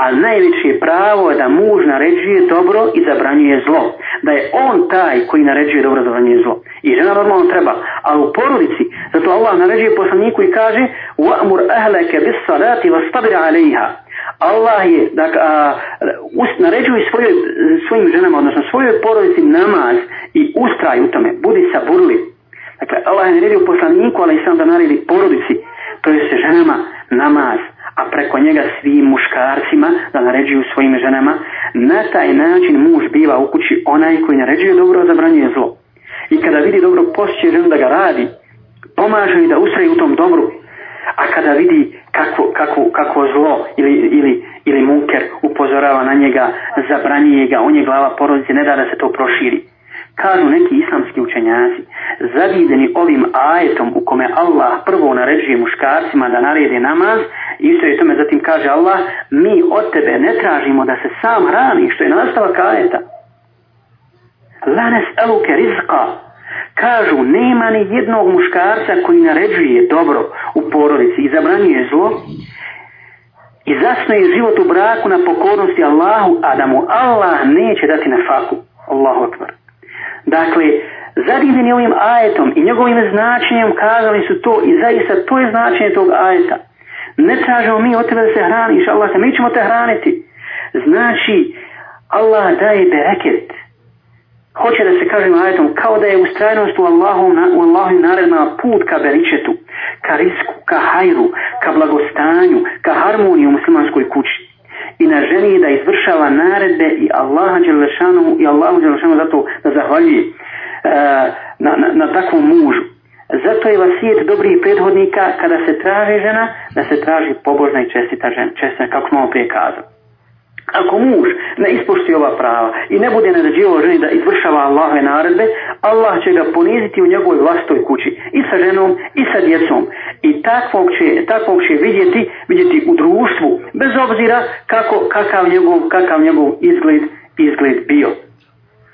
a najveće je pravo je da muž naređuje dobro i zabranjuje zlo. Da je on taj koji naređuje dobro i zabranjuje zlo. I žena normalno treba, ali u porodici, zato Allah naređuje poslaniku i kaže وَأْمُرْ أَهْلَكَ بِسْصَلَاتِ وَسْتَبِرَ عَلَيْهَا Allah je dak, a, us, naređuje svojoj, svojim ženama, odnosno svojoj porodici namaz i ustraj u tome, budi saburli. Dakle, Allah je naredio poslaniku, ali i sam da naredi porodici, to je se ženama namaz, a preko njega svi muškarcima da naređuju svojim ženama, na taj način muž biva u kući onaj koji naređuje dobro, a zabranjuje zlo. I kada vidi dobro, posjeće ženu da ga radi, pomaže i da ustraje u tom dobru, a kada vidi kako, kako, kako zlo ili, ili, ili munker upozorava na njega, zabranjuje ga, on je glava porodice, ne da da se to proširi. Kažu neki islamski učenjaci, zavideni ovim ajetom u kome Allah prvo naređuje muškarcima da narede namaz, Isto je tome zatim kaže Allah, mi od tebe ne tražimo da se sam rani, što je nastava kajeta. Lanes eluke rizka. Kažu, nema ni jednog muškarca koji naređuje dobro u porodici i zabranjuje zlo. I zasnoje život u braku na pokornosti Allahu, a da mu Allah neće dati na faku. Allahu otvar. Dakle, zadivljeni ovim ajetom i njegovim značenjem kazali su to i zaista to je značenje tog ajeta ne tražimo mi od tebe da se hraniš, Allah se, mi ćemo te hraniti. Znači, Allah daje bereket. Hoće da se kažem ajetom, kao da je ustrajnost u Allahu, u Allahu naredna put ka beričetu, ka risku, ka hajru, ka blagostanju, ka harmoniju u muslimanskoj kući. I na ženi da izvršava naredbe i Allaha Đelešanu i Allahu Đelešanu zato da zahvaljuje uh, na, na, na takvom mužu. Zato je vas svijet dobrih prethodnika kada se traži žena, da se traži pobožna i čestita žena, čestita kako smo prije kazali. Ako muž ne ispušti ova prava i ne bude nadađivo ženi da izvršava Allahove naredbe, Allah će ga poniziti u njegovoj vlastoj kući i sa ženom i sa djecom. I takvog će, takvog će vidjeti, vidjeti u društvu, bez obzira kako, kakav, njegov, kakav njegov izgled, izgled bio.